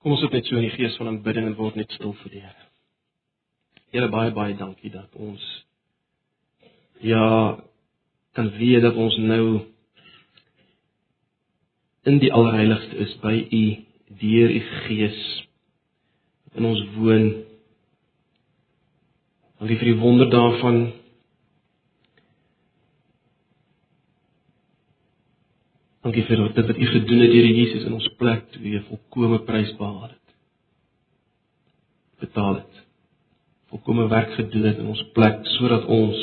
Kom ons sit net so in die gees van aanbidding en word net stil vir die Here. Here baie baie dankie dat ons ja kan weet dat ons nou in die allerheiligste is by U deur U Gees in ons woon. Dankie vir die wonder daarvan. Dankie vir dit wat U gedoen het deur Jesus in ons plek toe U volkomme prys behaal het. Betaal het. Volkomme werk gedoen het in ons plek sodat ons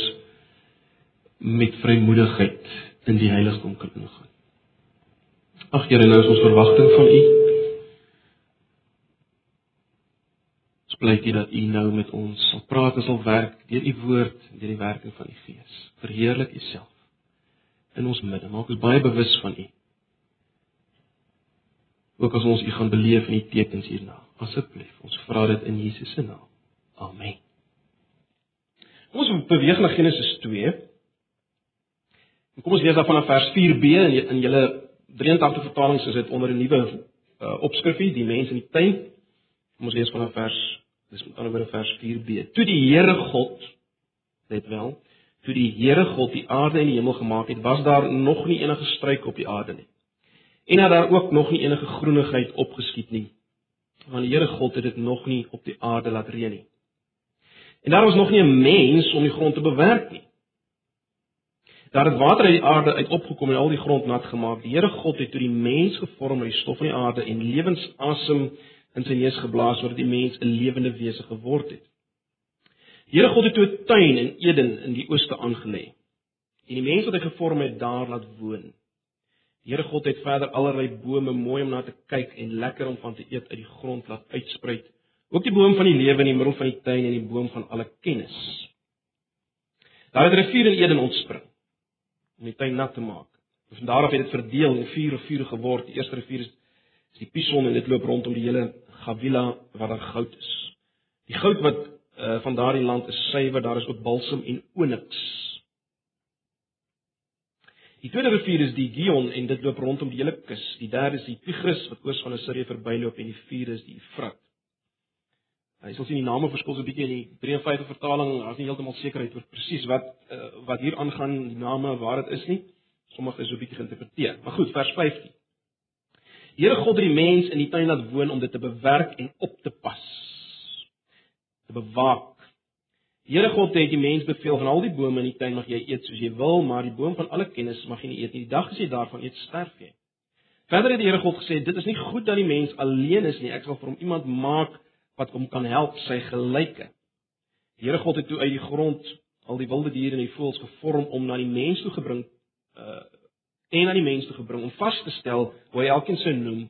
met vrymoedigheid in die heiligdom kan ingaan. Ag Here, nou is ons verwagting van U pleit U dat U nou met ons sal praat en sal werk deur U woord, deur die werking van U Gees. Verheerlik U self in ons midde. Maak ons baie bewus van U. Ook as ons U gaan beleef in die tekens hierna. Asseblief, ons vra dit in Jesus se naam. Amen. Ons beweeg na Genesis 2. En kom ons lees dan vanaf vers 4b in in julle 83 vertalings is dit onder 'n nuwe uh, opskrifie, die mens in die tuin. Kom ons lees vanaf vers Dis met ander woorde vers 4b. Toe die Here God let wel, toe die Here God die aarde en die hemel gemaak het, was daar nog nie enige struik op die aarde nie. En het daar ook nog nie enige groenigheid opgeskiet nie. Want die Here God het dit nog nie op die aarde laat reën nie. En daar was nog nie 'n mens om die grond te bewerk nie. Daar het water uit die aarde uit opgekom en al die grond nat gemaak. Die Here God het toe die mens gevorm uit die stof van die aarde en lewensasem in sy neus geblaas sodat die mens 'n lewende wese geword het. Here God het toe 'n tuin in Eden in die ooste aangelê. En die mens wat hy gevorm het daar laat woon. Die Here God het verder allerlei bome mooi om na te kyk en lekker om van te eet uit die grond laat uitspruit. Ook die boom van die lewe in die middel van die tuin en die boom van alle kennis. Daar het 'n rivier in Eden ontspring om die tuin nat te maak. Van daar af het dit verdeel en vier riviere geword. Die eerste rivier is die Pison en dit loop rondom die hele Gavila waar daar goud is. Die goud wat uh, van daardie land is suiwer, daar is ook balsam en onyx. Die tweede rivier is die Gion en dit loop rondom die hele kus. Die derde is die Tigris wat oos van Assirië verbyloop en die vierde is die Efrat. Hy sal sien die name verskil so 'n bietjie in die 53 vertaling, daar's nie heeltemal sekerheid oor presies wat uh, wat hier aangaan die name waar dit is nie. Sommige is so 'n bietjie geïnterpreteer. Maar goed, vers 15. Here God het die mens in die tuin laat woon om dit te bewerk en op te pas. Te bewaak. Here God het die mens beveel van al die bome in die tuin mag jy eet soos jy wil, maar die boom van alle kennis mag jy nie eet nie. Die dag as jy daarvan eet, sterf jy. Verder het die Here God gesê, dit is nie goed dat die mens alleen is nie. Ek sal vir hom iemand maak wat hom kan help, sy gelyke. Die Here God het toe uit die grond al die wilde diere en die voëls gevorm om na die mens toe gebring uh en aan die mens te gebring om vas te stel hoe hy elkeen sou noem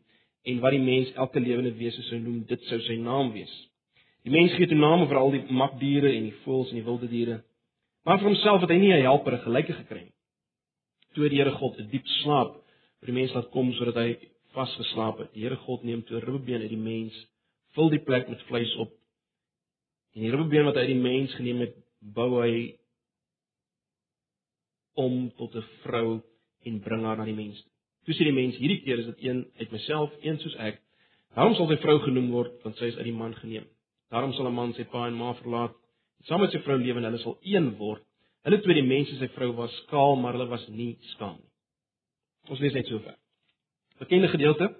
en wat die mens elke lewende wese sou noem, dit sou sy naam wees. Die mens gee toe name vir al die makdiere en die voëls en die wilde diere. Maar vir homself het hy nie 'n helper, 'n gelyke gekry nie. Toe die Here God 'n diep slaap vir die mens laat kom sodat hy vasgeslaap het. Die Here God neem toe 'n ribbebeen uit die mens, vul die plek met vleis op. En die ribbebeen wat hy uit die mens geneem het, bou hy om tot 'n vrou en bring haar na die mens. Toe sê die mens, hierdie keer is dit een uit myself, een soos ek. Daarom sal sy vrou genoem word, want sy is uit die man geneem. Daarom sal 'n man sy pa en ma verlaat, saam met sy vrou lewe en hulle sal een word. Hulle twee die mense sy vrou was skaal, maar hulle was nie skaam nie. Ons lees net so ver. Bekende gedeelte.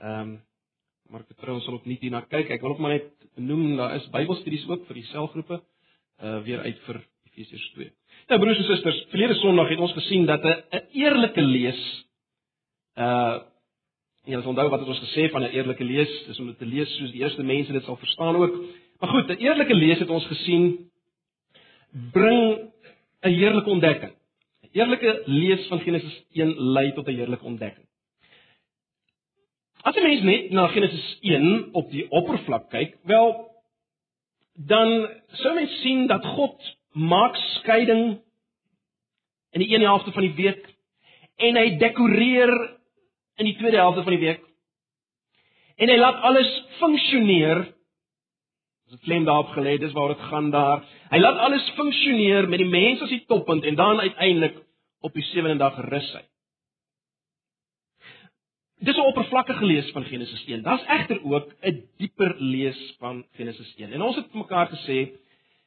Ehm um, maar ek vertrou ons sal ook nie hierna kyk. Ek wil ook maar net noem daar is Bybelstudies ook vir die selgroepe uh weer uit vir Efesiërs 2. Nou broers en susters, verlede Sondag het ons gesien dat 'n eerlike lees uh jy het onthou wat het ons gesê van 'n eerlike lees, dis om dit te lees soos die eerste mense dit sal verstaan ook. Maar goed, 'n eerlike lees het ons gesien bring 'n heerlike ontdekking. 'n Eerlike lees van Genesis 1 lei tot 'n heerlike ontdekking. As jy mens net na Genesis 1 op die oppervlak kyk, wel dan sou mens sien dat God maak skeiding in die een helfte van die week en hy dekoreer in die tweede helfte van die week. En hy laat alles funksioneer. Dis 'n klem daarop gelê, dis waar dit gaan daar. Hy laat alles funksioneer met die mens as die toppunt en dan uiteindelik op die sewende dag rus hy. dis 'n oppervlakkige lees van Genesis 1. Daar's egter ook 'n dieper lees van Genesis 1. En ons het mekaar gesê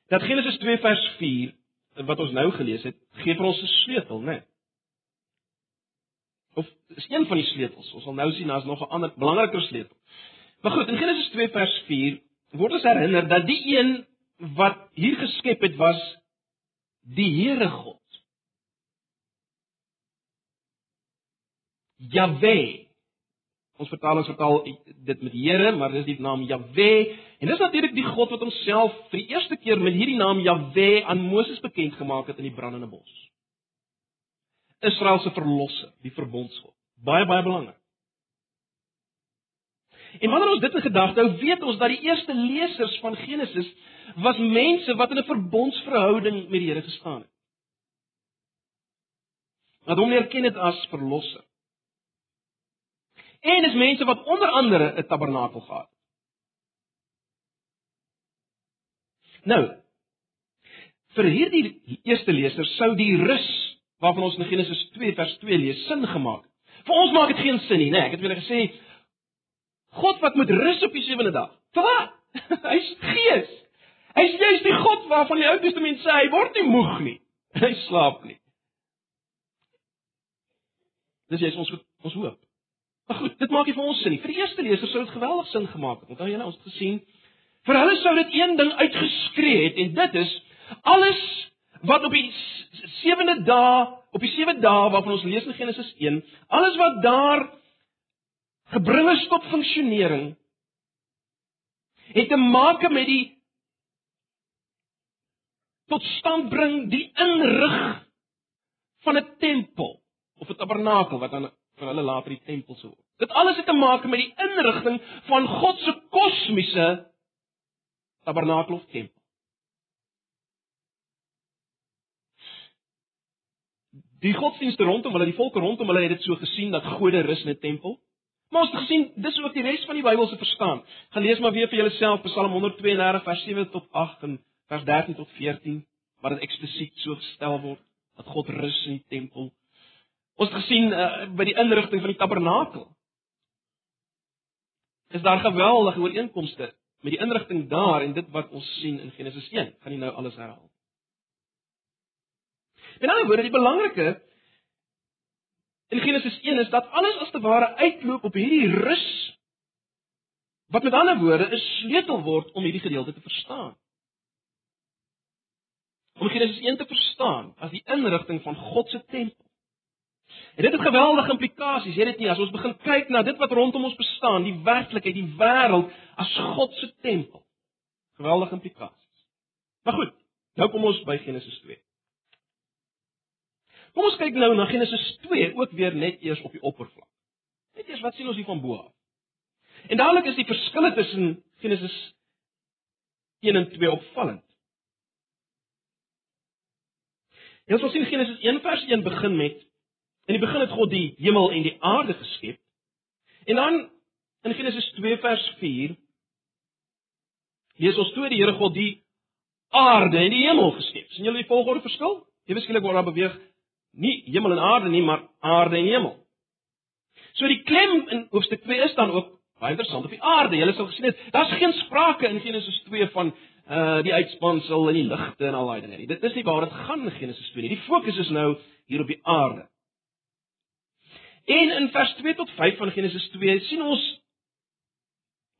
dat Genesis 2 vers 4 wat ons nou gelees het, gee vir ons 'n sleutel, né? Nee? Of is een van die sleutels. Ons sal nou sien daar's nog 'n ander belangriker sleutel. Maar goed, in Genesis 2 vers 4 word ons herinner dat die een wat hier geskep het was die Here God. Jahwe. Ons vertaal ons vertaal dit met Here, maar dis die naam Jahwe en dis natuurlik die God wat homself vir die eerste keer met hierdie naam Jahwe aan Moses bekend gemaak het in die brandende bos. Israel se verlosser, die verbondsgod. Baie baie belangrik. En wanneer ons dit in gedagte hou, weet ons dat die eerste lesers van Genesis was mense wat in 'n verbondsverhouding met die Here gestaan het. Wat hom erken het as verlosser. En dis mense wat onder andere 'n tabernakel gehad het. Nou, vir hierdie eerste lesers sou die rus waarvan ons in Genesis 2 vers 2 lees sin gemaak het. Vir ons maak dit geen sin nie, né? Nee, ek het julle gesê God wat moet rus op die sewende dag. Vir wat? Hy's Gees. Hy's juist die God waarvan die Ou Testament sê hy word nie moeg nie. Hy slaap nie. Dis jy's ons ons hoop. Maar goed, dit maak nie vir ons sin nie. Vir die eerste leser sou dit geweldig sin gemaak het. Onthou julle ons het gesien vir hulle sou dit een ding uitgeskree het en dit is alles wat op die sewende dag, op die sewe dae waarvan ons lees in Genesis 1, alles wat daar gebring is tot funksionering het te maak met die tot stand bring die inrig van 'n tempel of 'n tabernakel wat dan vir hulle later die tempel sou word. Dit alles het te maak met die inrigting van God se kosmiese tabernakel of tempel. Die godsdienste rondom hulle, die volke rondom hulle het dit so gesien dat gode rus in 'n tempel. Maar ons het gesien dis ook die res van die Bybel se verstaan. Gaan lees maar weer vir julleself Psalm 132 vers 7 tot 8 en vers 13 tot 14 waar dit eksplisiet so gestel word dat God rus in die tempel. Ons het gesien uh, by die inrigting van die tabernakel. Is daar geweldige ooreenkomste met die inrigting daar en dit wat ons sien in Genesis 1. Gaan nie nou alles herhaal. En dan word dit belangrike in Genesis 1 is dat alles as te ware uitloop op hierdie rus wat met ander woorde 'n sleutel word om hierdie gedeelte te verstaan. Om Genesis 1 te verstaan as die inrigting van God se tempel. En dit het geweldige implikasies, weet dit nie, as ons begin kyk na dit wat rondom ons bestaan, die werklikheid, die wêreld as God se tempel. Geweldige implikasies. Maar goed, nou kom ons by Genesis 2. Kom ons kyk nou na Genesis 2 ook weer net eers op die oppervlak. Net eers wat sien ons hier van bo af? En dadelik is die verskille tussen Genesis 1 en 2 opvallend. En ons sien Genesis 1 vers 1 begin met in die begin het God die hemel en die aarde geskep. En dan in Genesis 2 vers 4 lees ons toe die Here God die aarde en die hemel geskep. sien julle die volgorde verskil? Jy beskryf waar daar beweeg nie hemel en aarde nie, maar aarde en hemel. So die klem in hoofstuk 2 is dan ook baie interessant op die aarde. Julle sal gesien het, daar's geen sprake in Genesis 2 van uh die uitspansel en die ligte en al daai dinge nie. Dit is nie waar dit gaan in Genesis 2 nie. Die fokus is nou hier op die aarde. En in vers 2 tot 5 van Genesis 2 sien ons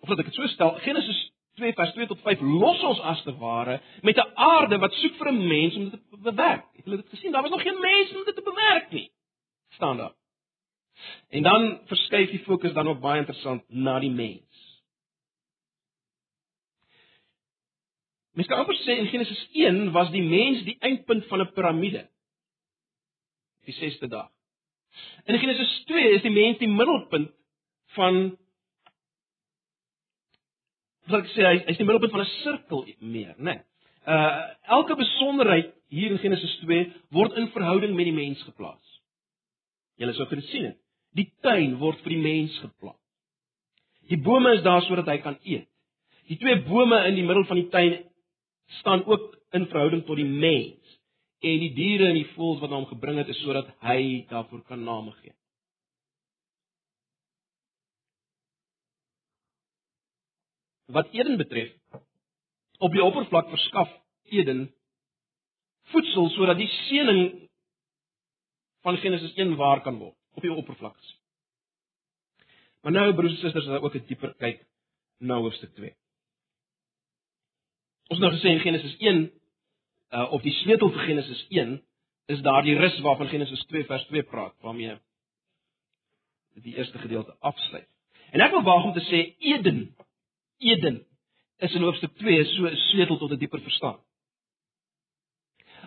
of laat ek dit so stel, Genesis 2 vers 2 tot 5 los ons as te ware met 'n aarde wat soek vir 'n mens om dit te bewerk. Het julle dit gesien? Daar was nog geen mens om dit te bewerk nie. staan daar. En dan verskuif die fokus dan op baie interessant na die mens. Mens kan amper sê in Genesis 1 was die mens die eindpunt van 'n piramide. Die sesde dag. In Genesis 2 is die mens die middelpunt van wat ek sê hy hy's die middelpunt van 'n sirkel meer, né? Nee. Uh elke besonderheid hier in Genesis 2 word in verhouding met die mens geplaas. Julle sou kan sien dit. Die tuin word vir die mens geplant. Die bome is daar sodat hy kan eet. Die twee bome in die middel van die tuin staan ook in verhouding tot die mens. En die diere en die voëls wat hom gebring het is sodat hy daarvoor kan name gee. Wat Eden betref, op die oppervlak verskaf Eden voedsel sodat die seëning van Genesis 1 waar kan word op die oppervlak. Maar nou broers en susters, daar ook 'n dieper kyk na hoofstuk 2. Ons nou gesê in Genesis 1 uh of die sleutel vir Genesis 1 is daardie rus waarvan Genesis 2 vers 2 praat, waarmee die eerste gedeelte afsluit. En ek wil waag om te sê Eden, Eden is in hoofstuk 2 so 'n sleutel tot 'n dieper verstaan.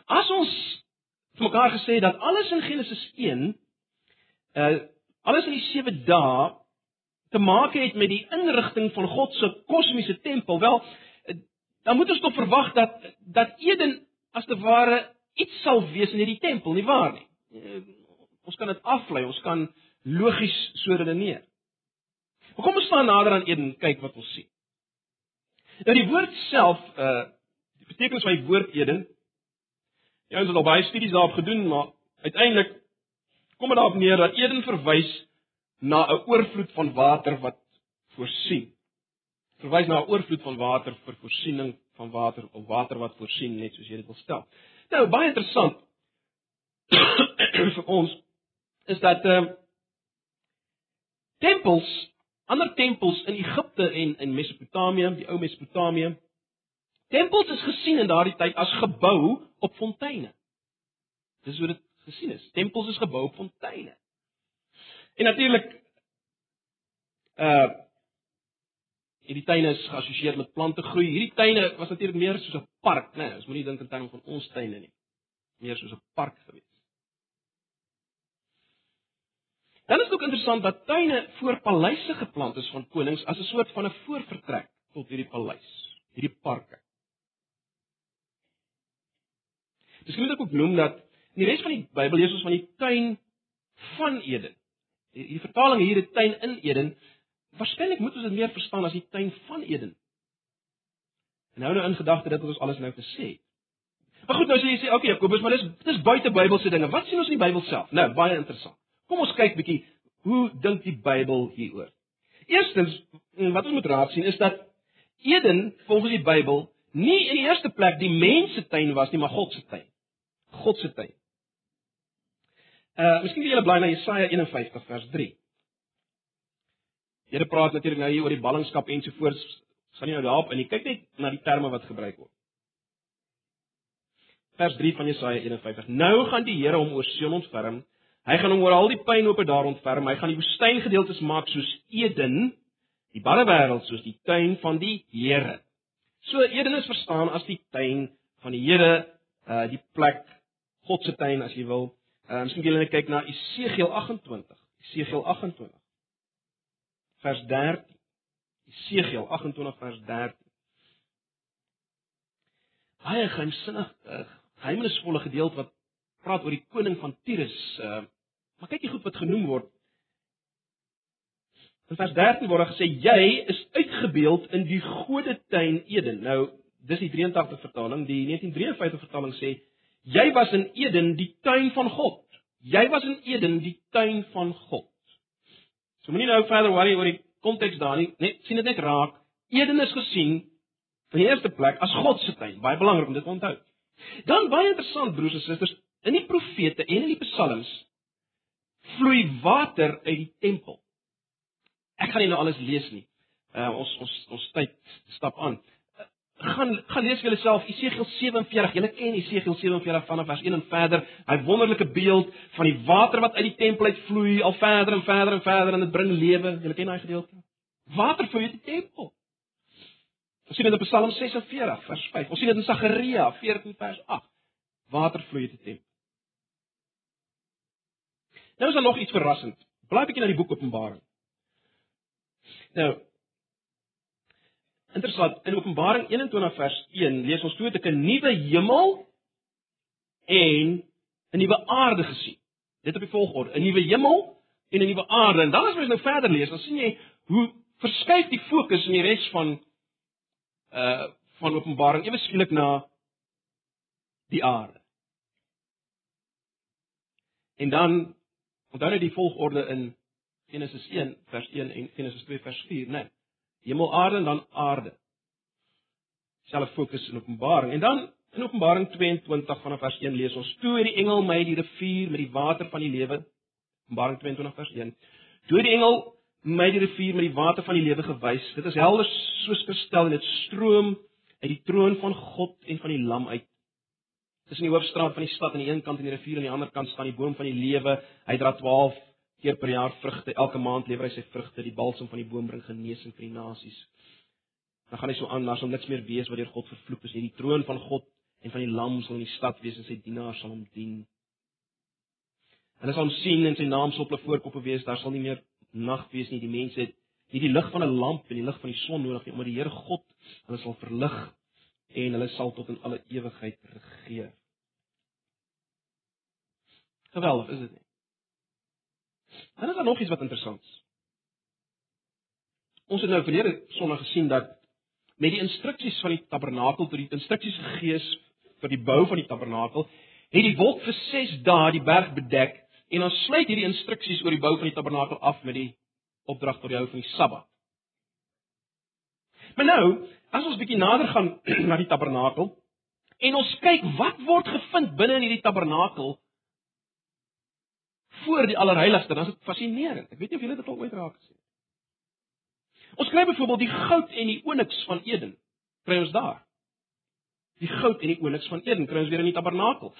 As ons vir mekaar gesê dat alles in Genesis 1 uh alles in die 7 dae te maak het met die inrigting van God se kosmiese tempel, wel uh, dan moet ons tog verwag dat dat Eden as te ware iets sal wees in hierdie tempel, nie waar nie? Uh, ons kan dit aflei, ons kan logies so redeneer. Maar kom ons staan nader aan Eden, kyk wat ons sien. Nou die woord self, uh die betekenis van die woord Eden Ja, ons het al baie studies daarop gedoen, maar uiteindelik kom dit daarop neer dat Eden verwys na 'n oorvloed van water wat voorsien. Verwys na 'n oorvloed van water vir voorsiening van water of water wat voorsien net soos jy dit wil stel. Nou, baie interessant vir ons is dat ehm uh, tempels, ander tempels in Egipte en in Mesopotamië, die ou Mesopotamië, tempels is gesien in daardie tyd as gebou op fonteine. Dis hoe dit gesien is. Tempels is gebou op fonteine. En natuurlik uh hierdie tuine is geassosieer met plante groei. Hierdie tuine was natuurlik meer soos 'n park, né? Nee, ons moenie dink in terme van ons tuine nie. Meer soos 'n park gewees. Dan is dit ook interessant dat tuine voor paleise geplant is van konings as 'n soort van 'n voorvertrek tot hierdie paleis, hierdie parke. Miskien moet ek ook noem dat in die res van die Bybel lees ons van die tuin van Eden. Die, die vertaling hier die tuin in Eden, waarskynlik moet ons dit meer verstaan as die tuin van Eden. En nou nou in gedagte dat ons alles nou gesê het. Maar goed, nou sê jy sê, okay, Jakobus, maar dis dis buite Bybelse dinge. Wat sien ons in die Bybel self? Nou, baie interessant. Kom ons kyk bietjie hoe dink die Bybel hieroor. Eerstens, wat ons moet raak sien is dat Eden volgens die Bybel nie in die eerste plek die mens se tuin was nie, maar God se tuin. God se tyd. Uh miskien wil julle bly na Jesaja 51 vers 3. Here praat natuurlik nou hier oor die ballingskap en so voort. Gaan nie nou daarop in. Kyk net na die terme wat gebruik word. Vers 3 van Jesaja 51. Nou gaan die Here hom oor Sion ontferm. Hy gaan hom oor al die pyn op daar ontferm. Hy gaan die woestyngedeeltes maak soos Eden, die barre wêreld soos die tuin van die Here. So Eden is verstaan as die tuin van die Here, uh die plek God se tuin as jy wil. Ehm uh, miskien jy net kyk na Esegiel 28. Esegiel 28 vers 13. Esegiel 28 vers 13. Baie geheimsinnig, uh, geheimnisvolle gedeelte wat praat oor die koning van Tyrus. Uh, maar kyk jy goed wat genoem word. In vers 13 word gesê jy is uitgebeeld in die godetuin Eden. Nou, dis die 83 vertaling, die 1953 vertaling sê Jy was in Eden, die tuin van God. Jy was in Eden, die tuin van God. So moenie nou verder worry oor die konteks daar nie. Net sien dit net raak. Eden is gesien in die eerste plek as God se tuin. Baie belangrik om dit te onthou. Dan baie interessant broers en susters, in die profete en in die psalms vloei water uit die tempel. Ek gaan nie nou alles lees nie. Uh, ons ons ons tyd stap aan gaan gaan lees vir jouself Esegiel 47. Julle ken Esegiel 47 vanaf vers 1 en verder. Hy wonderlike beeld van die water wat uit die tempel uitvloei al verder en verder en verder en dit bring lewe. Julle ken daai gedeelte? Water vloei uit die tempel. Ons sien dit in Psalm 46 vers 5. Ons sien dit in Sagaria 14 vers 8. Water vloei uit die tempel. Nou is daar nog iets verrassend. Blaai 'n bietjie na die boek Openbaring. Nou, Interessant, in Openbaring 21 vers 1 lees ons toe dat ek 'n nuwe hemel en 'n nuwe aarde gesien. Dit op die volgorde, 'n nuwe hemel en 'n nuwe aarde. En dan as mens nou verder lees, dan sien jy hoe verskuif die fokus in die res van uh van Openbaring ewe skielik na die aarde. En dan onthou net die volgorde in Genesis 1 vers 1 en Genesis 2 vers 4, né? Nee. Hemel, aarde en dan aarde. Selfe fokus in Openbaring. En dan in Openbaring 22 vanaf vers 1 lees ons: "Toe het die engel my die rivier met die water van die lewe Openbaring 22 vers 1. Toe die engel my die rivier met die water van die lewe gewys. Dit is helder soos kristal en dit stroom uit die troon van God en van die Lam uit. Tussen die hoofstraat van die stad aan die een kant en die rivier aan die ander kant staan die boom van die lewe. Hy dra 12 keer per jaar vrugte. Elke maand lewer hy sy vrugte. Die balsam van die boom bring genesing vir die nasies. Dan gaan hy so aan, daar sal niks meer wees wat deur God vervloek is nie. Die troon van God en van die Lam sal in die stad wees en sy dienaars sal hom dien. Hulle sal hom sien en sy naam sal op hulle voorkoppe wees. Daar sal nie meer nag wees nie. Die mense het nie die lig van 'n lamp en die lig van die son nodig nie, maar die Here God, hulle sal verlig en hulle sal tot in alle ewigheid regeer. Geweldig, is dit nie? Dan is daar nog iets wat interessant is. Ons het nou verlede Sondag gesien dat met die instruksies van die tabernakel tot die instruksies gegee is vir die bou van die tabernakel, het die wolk vir 6 dae die berg bedek En ons sluit hierdie instruksies oor die bou van die tabernakel af met die opdrag tot die hou van die Sabbat. Maar nou, as ons bietjie nader gaan na die tabernakel en ons kyk wat word gevind binne in hierdie tabernakel voor die allerheiligste, dan is dit fascinerend. Ek weet nie of julle dit al ooit raak gesien het. Ons kry byvoorbeeld die goud en die oniks van Eden. Kry ons daar. Die goud en die oniks van Eden kry ons weer in die tabernakel.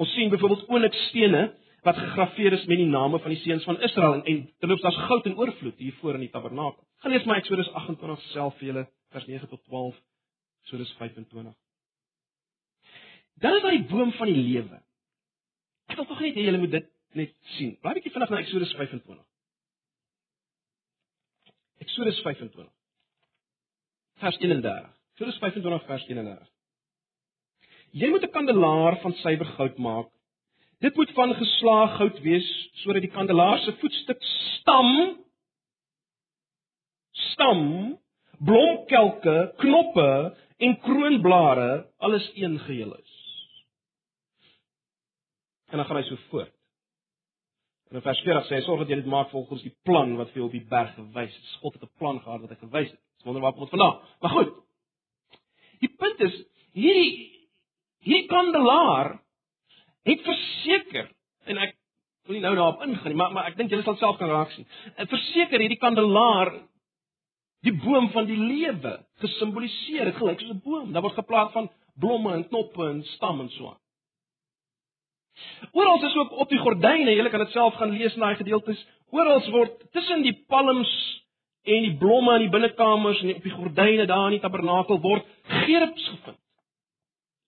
Ons sien byvoorbeeld oniksstene wat gegraveer is met die name van die seuns van Israel en, en terloops daar's goud in oorvloed hier voor in die tabernakel. Gaan lees maar Eksodus 28 self vir julle vers 9 tot 12 Eksodus 25. Dan is daar die boom van die lewe. Ek wil tog net hê julle moet dit net sien. Blaai bietjie vinnig na Eksodus 25. Eksodus 25. Vers 31. Eksodus 25 vers 31. Jy moet 'n kandelaar van suiwer goud maak Dit moet van geslaag goud wees sodat die kandelaar se voetstuk stam stam blomkelke, knoppe en kroonblare alles een geheel is. En dan gaan hy so voort. En in vers 40 sê hy sorg dat jy dit maak volgens die plan wat vir op die berg gewys is. God het 'n plan gehad wat hy gewys het. Dis wonderbaar kom dit vandaan. Maar goed. Die punt is hierdie hierdie kandelaar het verseker en ek wil nie nou daarop ingaan nie, maar maar ek dink julle sal self kan raak sien. Ek verseker hierdie kandelaar die boom van die lewe gesimboliseer, dit gelyk soos 'n boom. Daar word geplaas van blomme en knoppe en stam en so aan. Oral is ook op die gordyne, julle kan dit self gaan lees in daai gedeeltes. Oral word tussen die palms en die blomme in die binnekamers en op die gordyne daar in die tabernakel word gerubs gevind.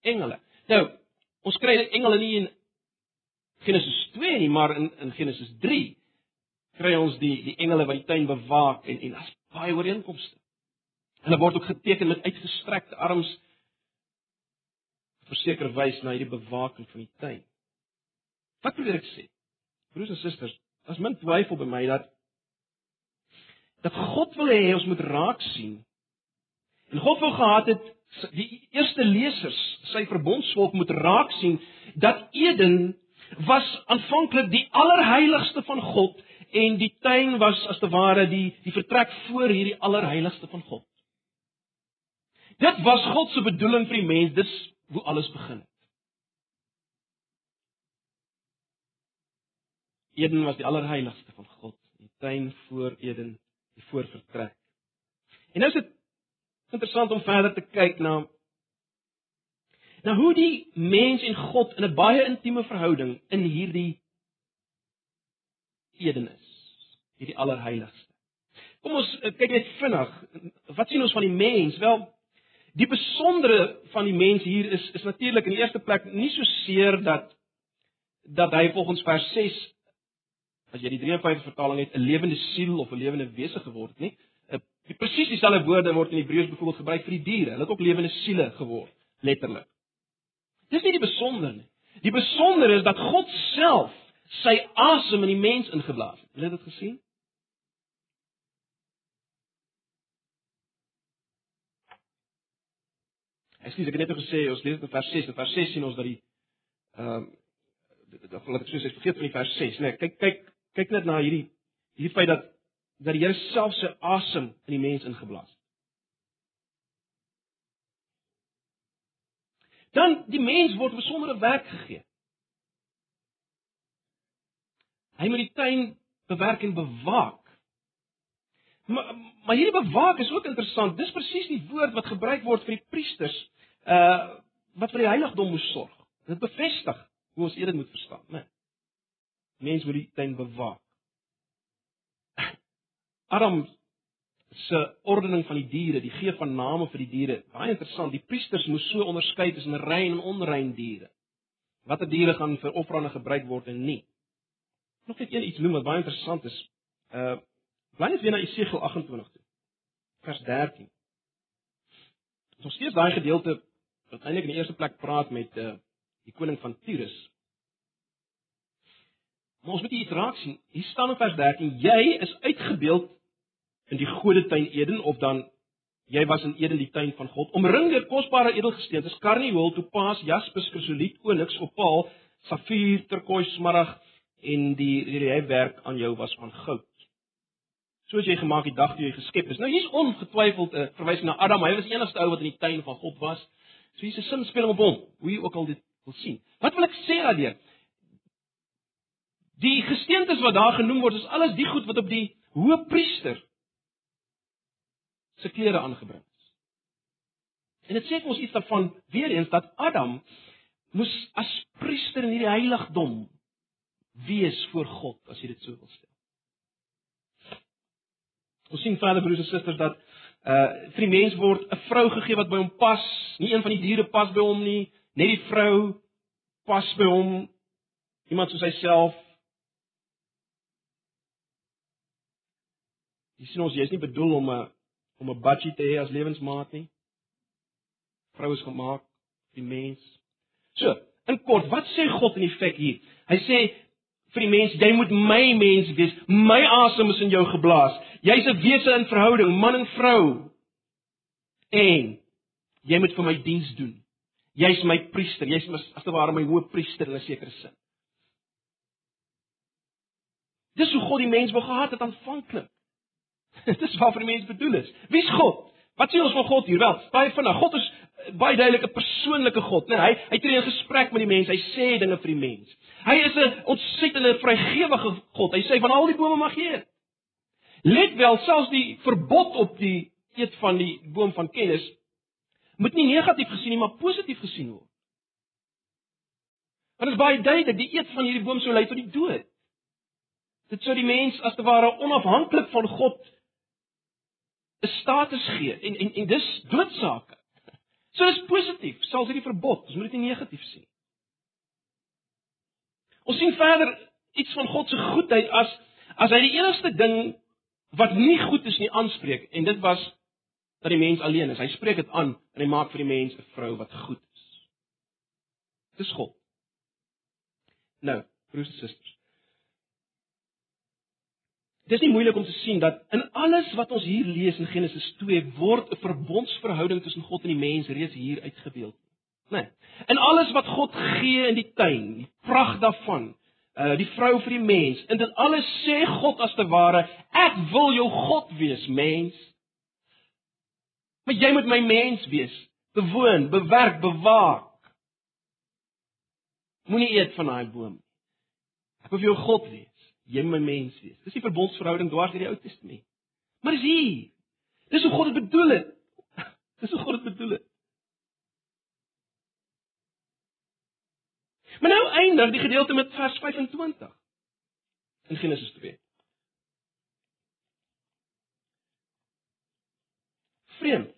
Engele. Nou, Ons kry dit engele nie in Genesis 2 nie, maar in in Genesis 3 kry ons die die engele wat die tuin bewaak en en as baie ooreenkomste. Hulle word ook geteken met uitgestrekte arms verseker wys na hierdie bewaking van die tuin. Wat probeer ek sê? Broers en susters, as min twyfel by my dat dat God wil hê ons moet raak sien. En God wou gehad het die eerste lesers, sy verbondsvolk moet raak sien dat Eden was aanvanklik die allerheiligste van God en die tuin was as te ware die die vertrek voor hierdie allerheiligste van God. Dit was God se bedoeling vir die mens, dis hoe alles begin het. Eden was die allerheiligste van God, die tuin voor Eden, die voorvertrek. En nou is dit interessant om verder te kyk na na hoe die mens en God in 'n baie intieme verhouding in hierdie Eden is, hierdie allerheiligste. Kom ons eh, kyk net vinnig. Wat sien ons van die mens? Wel, die besondere van die mens hier is is natuurlik in die eerste plek nie so seer dat dat hy volgens vers 6 as jy die 53 vertaling het 'n lewende siel of 'n lewende wese geword het nie. Die presies dieselfde woorde word in Hebreëus byvoorbeeld gebruik vir die diere. Hulle het ook lewende siele geword, letterlik. Dis nie die besonder nie. Die besonder is dat God self sy asem in die mens ingeblaas het. Het jy dit gesien? Ek sê ek het net gesê ons lees dit in vers 6. In vers 6 sien ons dat die ehm um, dat laat ek sê vergeet van die vers 6, né? Nee, kyk kyk Kyk net na hierdie hierdie feit dat dat die Here self sy asem in die mens ingeblaas het. Dan die mens word besondere werk gegee. Hy moet die tuin bewerk en bewaak. Maar maar hierdie bewaak is ook interessant. Dis presies die woord wat gebruik word vir die priesters uh wat vir die heiligdom moes sorg. Dit bevestig hoe ons eerlik moet verstaan, né? Nee. Mens moet die tuin bewaak. Adam se ordening van die diere, die gee van name vir die diere. Baie interessant. Die priesters moes so onderskei tussen rein en onrein diere. Watter diere gaan vir offerande gebruik word en nie. Nog net een iets noem wat baie interessant is. Uh bly net weer na Esegiel 28 toe. Vers 13. Ons steeds daai gedeelte wat eintlik in die eerste plek praat met uh die koning van Tyrus. Maar ons moet iets raak sien. Hier staan in vers 13: Jy is uitgebeeld in die godetuin Eden of dan jy was in Eden die tuin van God, omring deur kosbare edelgesteente, karnieul, topaas, jaspis, krisoliet, onyx, opaal, safier, turkois, smarag en die reliefwerk aan jou was van goud. Soos jy gemaak die dag toe jy geskep is. Nou hier's ongetwyfeld 'n uh, verwysing na Adam. Hy was die enigste ou wat in die tuin van God was. So hier's 'n sinspeling op hom. Hoe jy ook al dit wil sien. Wat wil ek sê daardeur? Die gesteentes wat daar genoem word, is alles die goed wat op die hoëpriester se klere aangebring is. En dit sê ons iets daarvan weer eens dat Adam moes as priester in hierdie heiligdom wees voor God, as jy dit so wil stel. Ons sien verder broers en susters dat uh vir die mens word 'n vrou gegee wat by hom pas, nie een van die diere pas by hom nie, net die vrou pas by hom. Iemand soos hy Jy sien ons jy's nie bedoel om 'n om 'n budgie te hê as lewensmaat nie. Vrou is gemaak vir die mens. So, in kort, wat sê God in effek hier? Hy sê vir die mens, jy moet my mens wees. My asem is in jou geblaas. Jy's 'n wese in verhouding, man en vrou. En jy moet vir my diens doen. Jy's my priester. Jy's as te ware my hoëpriester in 'n sekere sin. Dis hoe God die mens wou gehad het aanvanklik. Dis waarvoor die mens bedoel is. Wie's God? Wat sê ons van God hier? Wel, baie vinnig. God is eh, baie duidelik 'n persoonlike God, né? Nee, hy hy tree in gesprek met die mens. Hy sê dinge vir die mens. Hy is 'n ontsettende vrygewige God. Hy sê van al die bome mag jy eet. Let wel, selfs die verbod op die eet van die boom van kennis moet nie negatief gesien nie, maar positief gesien word. Want dit is baie duidelik, die eet van hierdie boom sou lei tot die dood. Dit sou die mens as te ware onafhanklik van God 'n status gee en en en dis doodsake. So dis positief, selfs hierdie verbod, ons moet dit nie negatief sien. Ons sien verder iets van God se goedheid as as hy die enigste ding wat nie goed is nie aanspreek en dit was dat die mens alleen is. Hy spreek dit aan en hy maak vir die mens 'n vrou wat goed is. Dis God. Nou, broers en susters, Dit is nie moeilik om te sien dat in alles wat ons hier lees in Genesis 2 word 'n verbondsverhouding tussen God en die mens reeds hier uitgebeeld. Nee. In alles wat God gee in die tuin, die pragt daarvan, uh die vrou vir die mens, in dit alles sê God as te ware, ek wil jou God wees, mens. Maar jy moet my mens wees, bewoon, bewerk, bewaak. Moenie eet van daai boom nie. Ek wil jou God wees jy my mens wees. Dis die verbondsverhouding dwars deur die Ou Testament. Maar dis hier. Dis hoe God dit bedoel het. Dis hoe God dit bedoel het. Maar nou eindig die gedeelte met vers 25 in Genesis 2. Vreemd.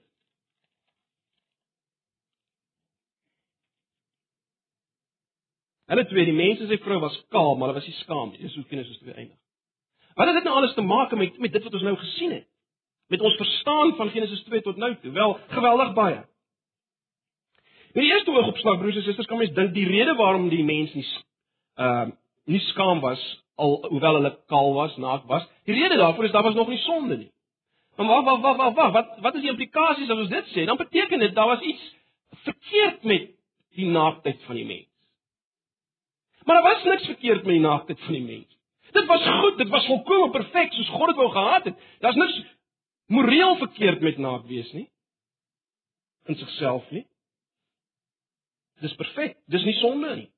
Hulle twee, die mens en sy vrou was maar hulle was nie skaam nie. Dis hoe Genesis 2 eindig. Wat het dit nou alles te maak met met dit wat ons nou gesien het? Met ons verstaan van Genesis 2 tot nou toe? Wel, geweldig baie. In die eerste oogopslag, broers en susters, kan mens dink die rede waarom die mens nie ehm uh, nie skaam was al hoewel hulle kaal was, naak was, die rede daarvoor is daar was nog nie sonde nie. Maar wag, wag, wag, wag, wat wat is die implikasies as ons dit sê? Dan beteken dit daar was iets verkeerd met die naaktheid van die mens. Maar daar was niks verkeerd met die naaktheid van die mens. Dit was goed, dit was volkomme perfek soos God dit wou gehad het. Daar's niks moreel verkeerd met naak wees nie in sigself nie. Dis perfek. Dis nie sonde nie.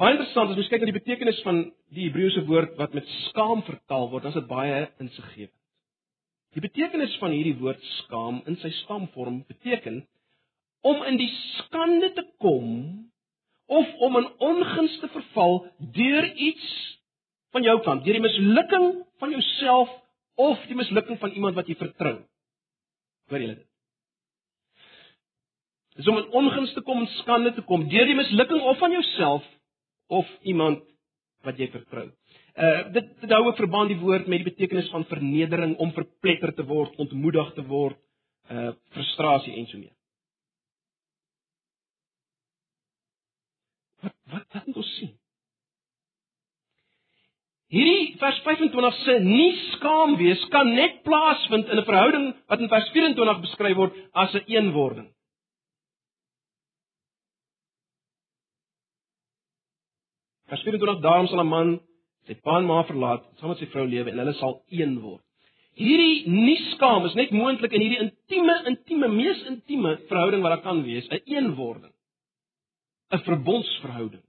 Baie interessant as jy kyk na die betekenis van die Hebreëse woord wat met skaam vertaal word, dan is dit baie insiggewend. Die betekenis van hierdie woord skaam in sy stamvorm beteken om in die skande te kom of om in ongunst te verval deur iets van jou kant, deur die mislukking van jouself of die mislukking van iemand wat jy vertrou. Hoor julle dit? Dis om in ongunst te kom en skande te kom deur die mislukking of van jouself of iemand wat jy vertrou. Uh dit dit hou ook verband die woord met die betekenis van vernedering, om verpletter te word, ontmoedig te word, uh frustrasie en so meer. Wat wat wat moet ons sien? Hierdie vers 25 sê nie skaam wees kan net plaasvind in 'n verhouding wat in vers 24 beskryf word as 'n eenwording. Vers 24 daarom sal 'n man sy pa en ma verlaat, saam met sy vrou lewe en hulle sal een word. Hierdie nie skaam is net moontlik in hierdie intieme, intieme, mees intieme verhouding wat daar kan wees, 'n een eenwording. 'n Verbondsverhouding.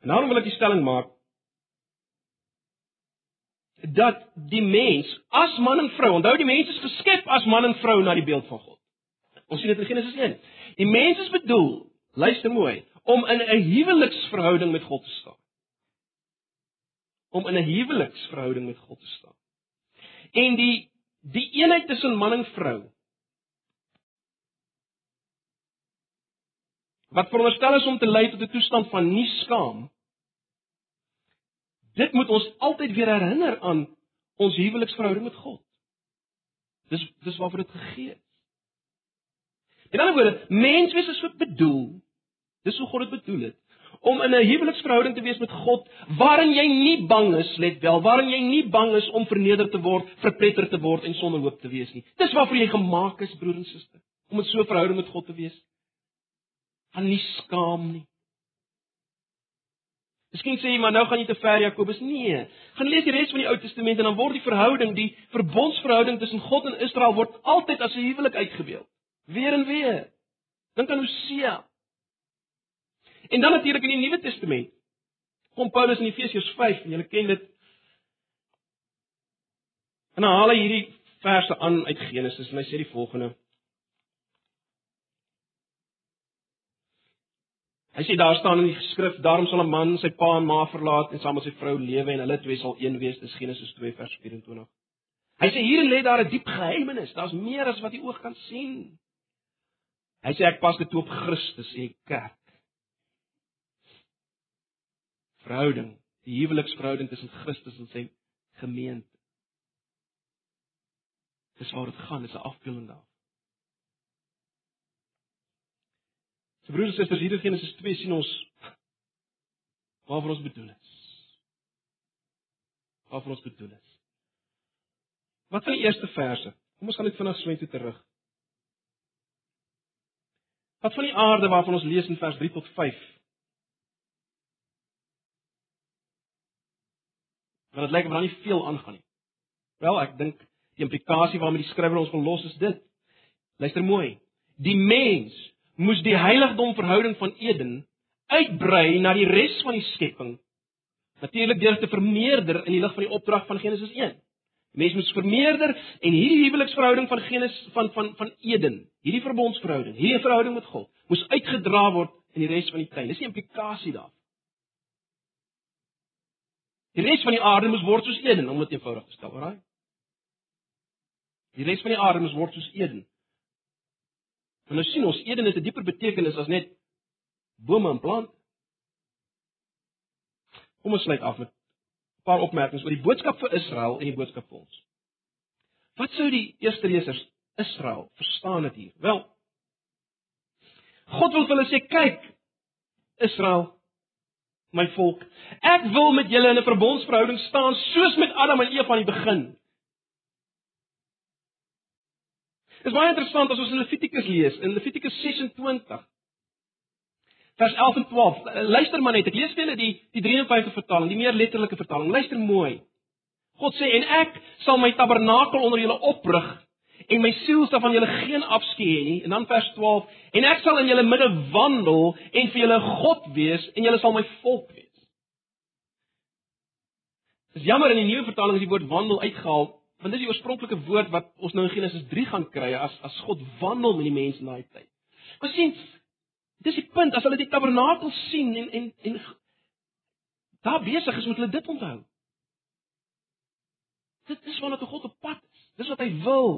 En daarom wil ek die stelling maak dat die mens as man en vrou, onthou die mens is geskep as man en vrou na die beeld van God. Ons sien dit in Genesis 1. Die mens is bedoel Luister mooi, om in 'n huweliksverhouding met God te staan. Om in 'n huweliksverhouding met God te staan. En die die eenheid tussen man en vrou wat veronderstel is om te lei tot 'n toestand van nie skaam. Dit moet ons altyd weer herinner aan ons huweliksverhouding met God. Dis dis waarvoor dit gegee is. In ander woorde, menswees is bedoel Dis hoe God dit bedoel het om in 'n huweliksverhouding te wees met God waarin jy nie bang is, let wel, waarin jy nie bang is om verneder te word, verpletter te word en sonder hoop te wees nie. Dis waarvoor jy gemaak is, broer en suster, om 'n so 'n verhouding met God te wees. Gaan nie skaam nie. Miskien sê jy maar nou gaan jy te ver Jakobus. Nee. Gaan lees die res van die Ou Testament en dan word die verhouding, die verbondsverhouding tussen God en Israel word altyd as 'n huwelik uitgebeeld. Weer en weer. Dink aan Hosea. En dan natuurlik in die Nuwe Testament. Kom Paulus in Efesiërs 5 en julle ken dit. En dan haal hy hierdie verse aan uit Genesis en hy sê die volgende. Hy sê daar staan in die skrif daarom sal 'n man sy pa en ma verlaat en saam met sy vrou lewe en hulle twee sal een wees. Dis Genesis 2 vers 24. Hy sê hier lê daar 'n diep geheimenis. Daar's meer as wat die oog kan sien. Hy sê ek pas dit toe op Christus en die kerk verhouding, die huweliksverhouding tussen Christus en sy gemeente. Dis waar dit gaan, dis 'n afbeelding daarvan. So broers en susters, hier in Genesis 2 sien ons waarvoor ons bedoel is. Waarvoor ons bedoel is. Wat van die eerste verse? Kom ons gaan net vinnig swem toe terug. Wat van die aarde waarvan ons lees in vers 3 tot 5? want dit lyk of daar nie veel aangaan nie. Wel, ek dink die implikasie waarmee die skrywer ons wil los is dit. Luister mooi. Die mens moes die heiligdom verhouding van Eden uitbrei na die res van die skepping. Natuurlik deur te vermeerder in die lig van die opdrag van Genesis 1. Die mens moes vermeerder en hierdie huweliksverhouding van Genesis van van van Eden, hierdie verbondsverhouding, hierdie verhouding met God, moes uitgedra word in die res van die tuin. Dis die implikasie daarvan. Die res van die aarde moes word soos Eden, om dit eenvoudig te stel, raai. Die res van die aarde moes word soos Eden. En nou sien ons Eden het 'n dieper betekenis as net bome en plante. Kom ons sluit af met 'n paar opmerkings oor die boodskap vir Israel en die boodskap vir ons. Wat sou die eerste lesers Israel verstaan dit hier? Wel, God wil vir hulle sê, kyk, Israel, my volk. Ek wil met julle in 'n verbondsverhouding staan soos met Adam en Eva aan die begin. Is baie interessant as ons Levitikus lees, in Levitikus 26 vers 11 en 12. Luister maar net, ek lees vir julle die die 53 vertaling, die meer letterlike vertaling. Luister mooi. God sê en ek sal my tabernakel onder julle oprig en my siel sal van julle geen afskeid hê nie. En dan vers 12 en ek sal in julle midde wandel en vir julle God wees en julle sal my volk wees. Dis jammer in die nuwe vertaling is die woord wandel uitgehaal want dit is die oorspronklike woord wat ons nou in Genesis 3 gaan kry as as God wandel met die mense in daai tyd. Maar sien, dis die punt as hulle die tabernakel sien en en en daar besig is met hulle dit onthou. Dit is wanneer God op pad is. Dis wat hy wil.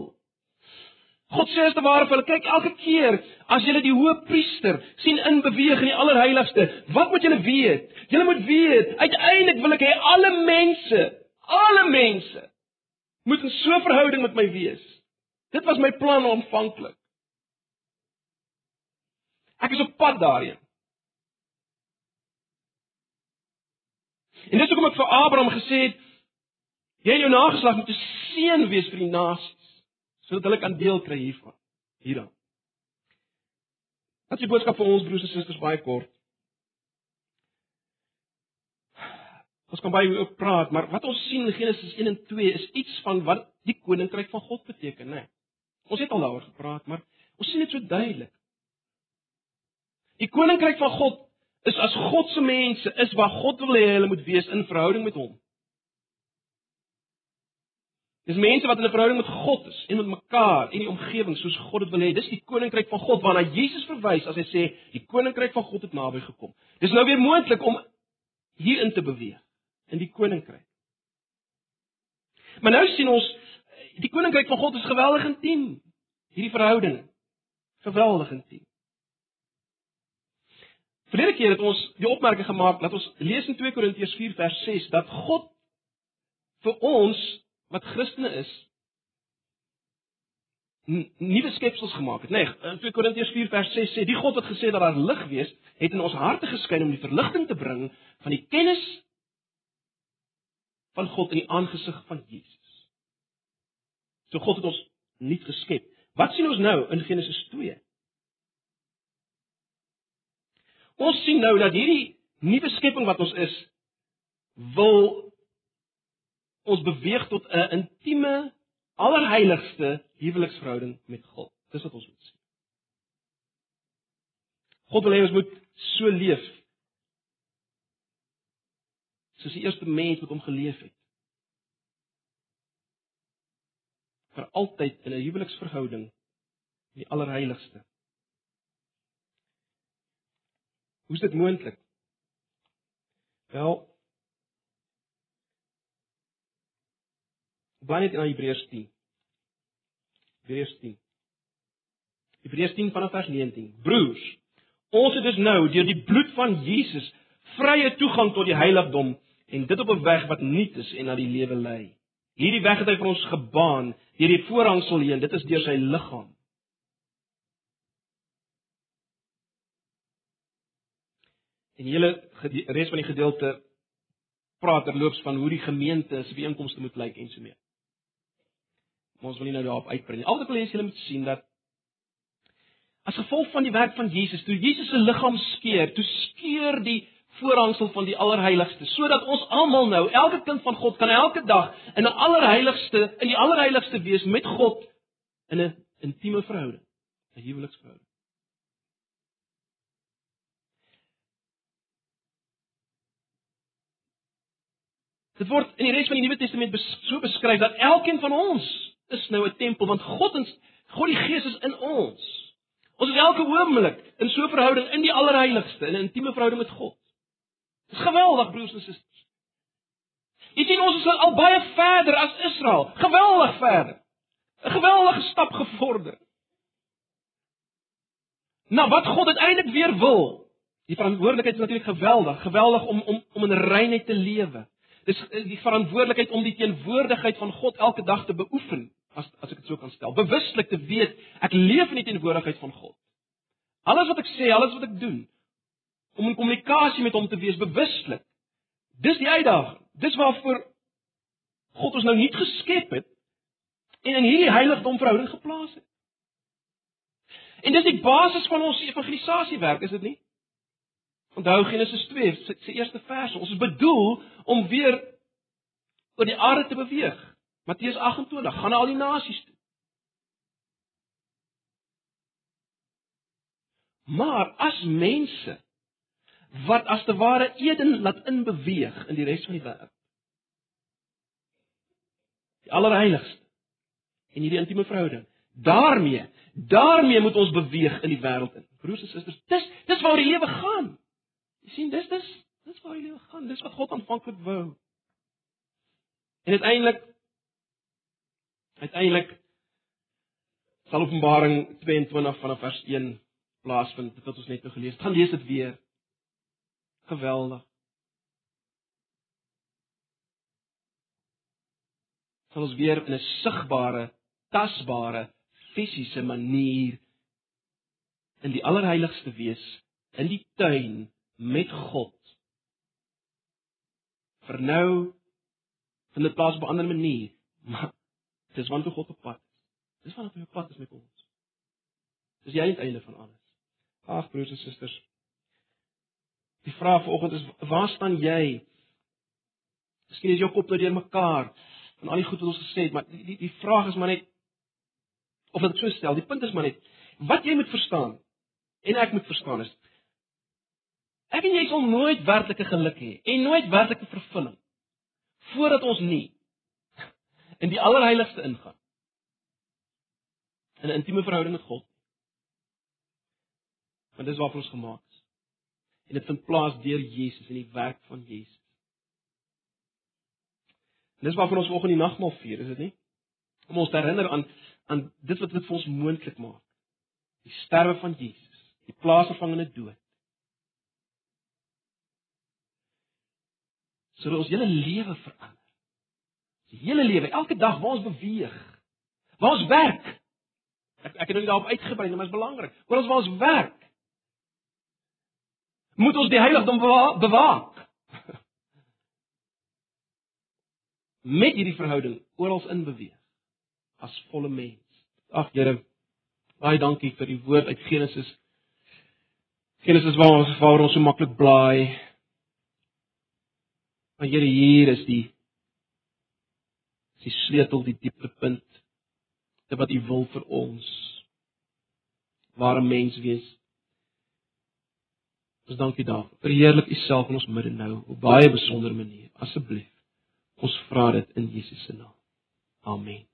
God sê as te ware vir hulle, kyk elke keer as julle die hoë priester sien in beweeg in die allerheiligste, wat moet julle weet? Julle moet weet, uiteindelik wil ek hê alle mense, alle mense moet in so 'n verhouding met my wees. Dit was my plan aanvanklik. Ek is op pad daarheen. En dis hoekom ek vir Abraham gesê het jy en jou nageslag moet 'n seën wees vir die nasies sodat hulle kan deel kry hiervan. Hierdan. Wat is die boodskap vir ons broers en susters baie kort? Ons kan baie oor praat, maar wat ons sien in Genesis 1 en 2 is iets van wat die koninkryk van God beteken, né? Nee. Ons het al daaroor gepraat, maar ons sien dit so duidelik. Die koninkryk van God is as God se mense, is waar God wil hê hulle moet wees in verhouding met hom. Dis mense wat in 'n verhouding met God is en met mekaar en die omgewing soos God dit wil hê. Dis die koninkryk van God waarna Jesus verwys as hy sê die koninkryk van God het naby gekom. Dis nou weer moontlik om hierin te beweeg in die koninkryk. Maar nou sien ons die koninkryk van God is geweldig intiem. Hierdie verhouding geweldig intiem. Verlede keer het ons die opmerking gemaak dat ons lees in 2 Korintiërs 4 vers 6 dat God vir ons wat Christene is nuwe skepsels gemaak het. Nee, in 2 Korintiërs 4 vers 6 sê die God wat gesê dat daar lig wees, het in ons harte geskyn om die verligting te bring van die kennis van God in die aangesig van Jesus. So God het ons nuut geskep. Wat sien ons nou in Genesis 2? Ons sien nou dat hierdie nuwe skepping wat ons is wil ons beweeg tot 'n intieme allerheiligste huweliksverhouding met God. Dis wat ons moet sien. God wil hê ons moet so leef soos die eerste mens met hom geleef het. vir altyd in 'n huweliksverhouding die allerheiligste. Hoe is dit moontlik? Wel Blaai net in Hebreërs 10. Hebreërs 10. Hebreërs 10 vanaf vers 19. Broers, ons het dus nou deur die bloed van Jesus vrye toegang tot die heiligdom en dit op 'n weg wat nuut is en na die lewe lei. Hierdie weg het hy vir ons gebaan deur die voorhangsel heen, dit is deur sy liggaam. En die hele res van die gedeelte praat terloops van hoe die gemeente se byeenkomste moet lyk en so mee. Maar ons wil nie nou daarop uitbrei nie. Al wat ek wil hê julle moet sien dat as gevolg van die werk van Jesus, toe Jesus se liggaam skeur, toe skeur die voorhangsel van die allerheiligste, sodat ons almal nou, elke kind van God kan elke dag in 'n allerheiligste, in die allerheiligste wees met God in 'n intieme verhouding, 'n huweliksverhouding. Dit word in die res van die Nuwe Testament so beskryf dat elkeen van ons is nou 'n tempel want God ons God die Gees is in ons. Ons is elke oomblik in so 'n verhouding in die allerheiligste, in 'n intieme verhouding met God. Dis geweldig broers en susters. Jy sien ons is al baie verder as Israel. Geweldig verder. 'n Geweldige stap gevorder. Nou wat God uiteindelik weer wil. Die verantwoordelikheid is natuurlik geweldig, geweldig om om om in reinheid te lewe. Dis die verantwoordelikheid om die teenwoordigheid van God elke dag te beoefen, as as ek dit so kan stel. Bewuslik te weet ek leef in die teenwoordigheid van God. Alles wat ek sê, alles wat ek doen, om in kommunikasie met hom te wees bewuslik. Dis die uitdaging. Dis waarvoor God ons nou nie geskep het en in hierdie heiligdom verhouding geplaas het. En dis die basis van ons evangelisasiewerk, is dit nie? Onthou Genesis 2 se eerste verse. Ons is bedoel om weer oor die aarde te beweeg. Matteus 28 gaan na al die nasies toe. Maar as mense wat as te ware Eden laat inbeweeg in die res van die wêreld. Die allerheiligste en hierdie intieme verhouding. daarmee, daarmee moet ons beweeg in die wêreld in. Broers en susters, dis dis waar die lewe gaan. Jy sien, dis dis dis waar die lewe gaan. Dis wat God aanvanklik wou. En uiteindelik uiteindelik sal Openbaring 22 vanaf vers 1 plaasvind dit wat ons net nou gelees het. Gaan lees dit weer. Geweldig. Sal ons weer in 'n sigbare, tasbare, fisiese manier in die allerheiligste wees in die tuin met God. Vir nou vind dit plaas op 'n ander manier, maar dis want God op pad is. Dis wat op pad is met ons. Dis die einde van alles. Ag broers en susters. Die vraag vanoggend is waar staan jy? Miskien is jou kop nou deur mekaar van al die goed wat ons gesê het, maar die die, die vraag is maar net of dit so stel. Die punt is maar net wat jy moet verstaan en ek moet verstaan is ek en jy sal nooit werklike geluk hê en nooit werklike vervulling voordat ons nie in die allerheiligste ingaan in 'n intieme verhouding met God. Want dis waarvoor ons gemaak is. En dit vind plaas deur Jesus in die werk van Jesus. En dis waarvoor ons vanoggend die nagmaal vier, is dit nie? Om ons te herinner aan aan dit wat dit vir ons moontlik maak. Die sterwe van Jesus, die plaasvervangende dood. Sodat ons hele lewe verander. Die hele lewe, elke dag waar ons beweeg, waar ons werk, Ek ek het nou nie daarop uitgebrei nie, maar dit is belangrik. Oor ons waar ons werk, moet ons die heiligdom bewaak. Met hierdie verhouding oral in beweeg as volle mens. Ag Here, baie dankie vir die woord uit Genesis. Genesis waar ons waar ons so maklik blaai. Maar Here, hier is die die sleutel, die dieptepunt dit wat U wil vir ons ware mens wees. Ons dankie daarvoor. Verheerlik U self in ons midde nou op baie besondere manier. Asseblief. Ons vra dit in Jesus se naam. Amen.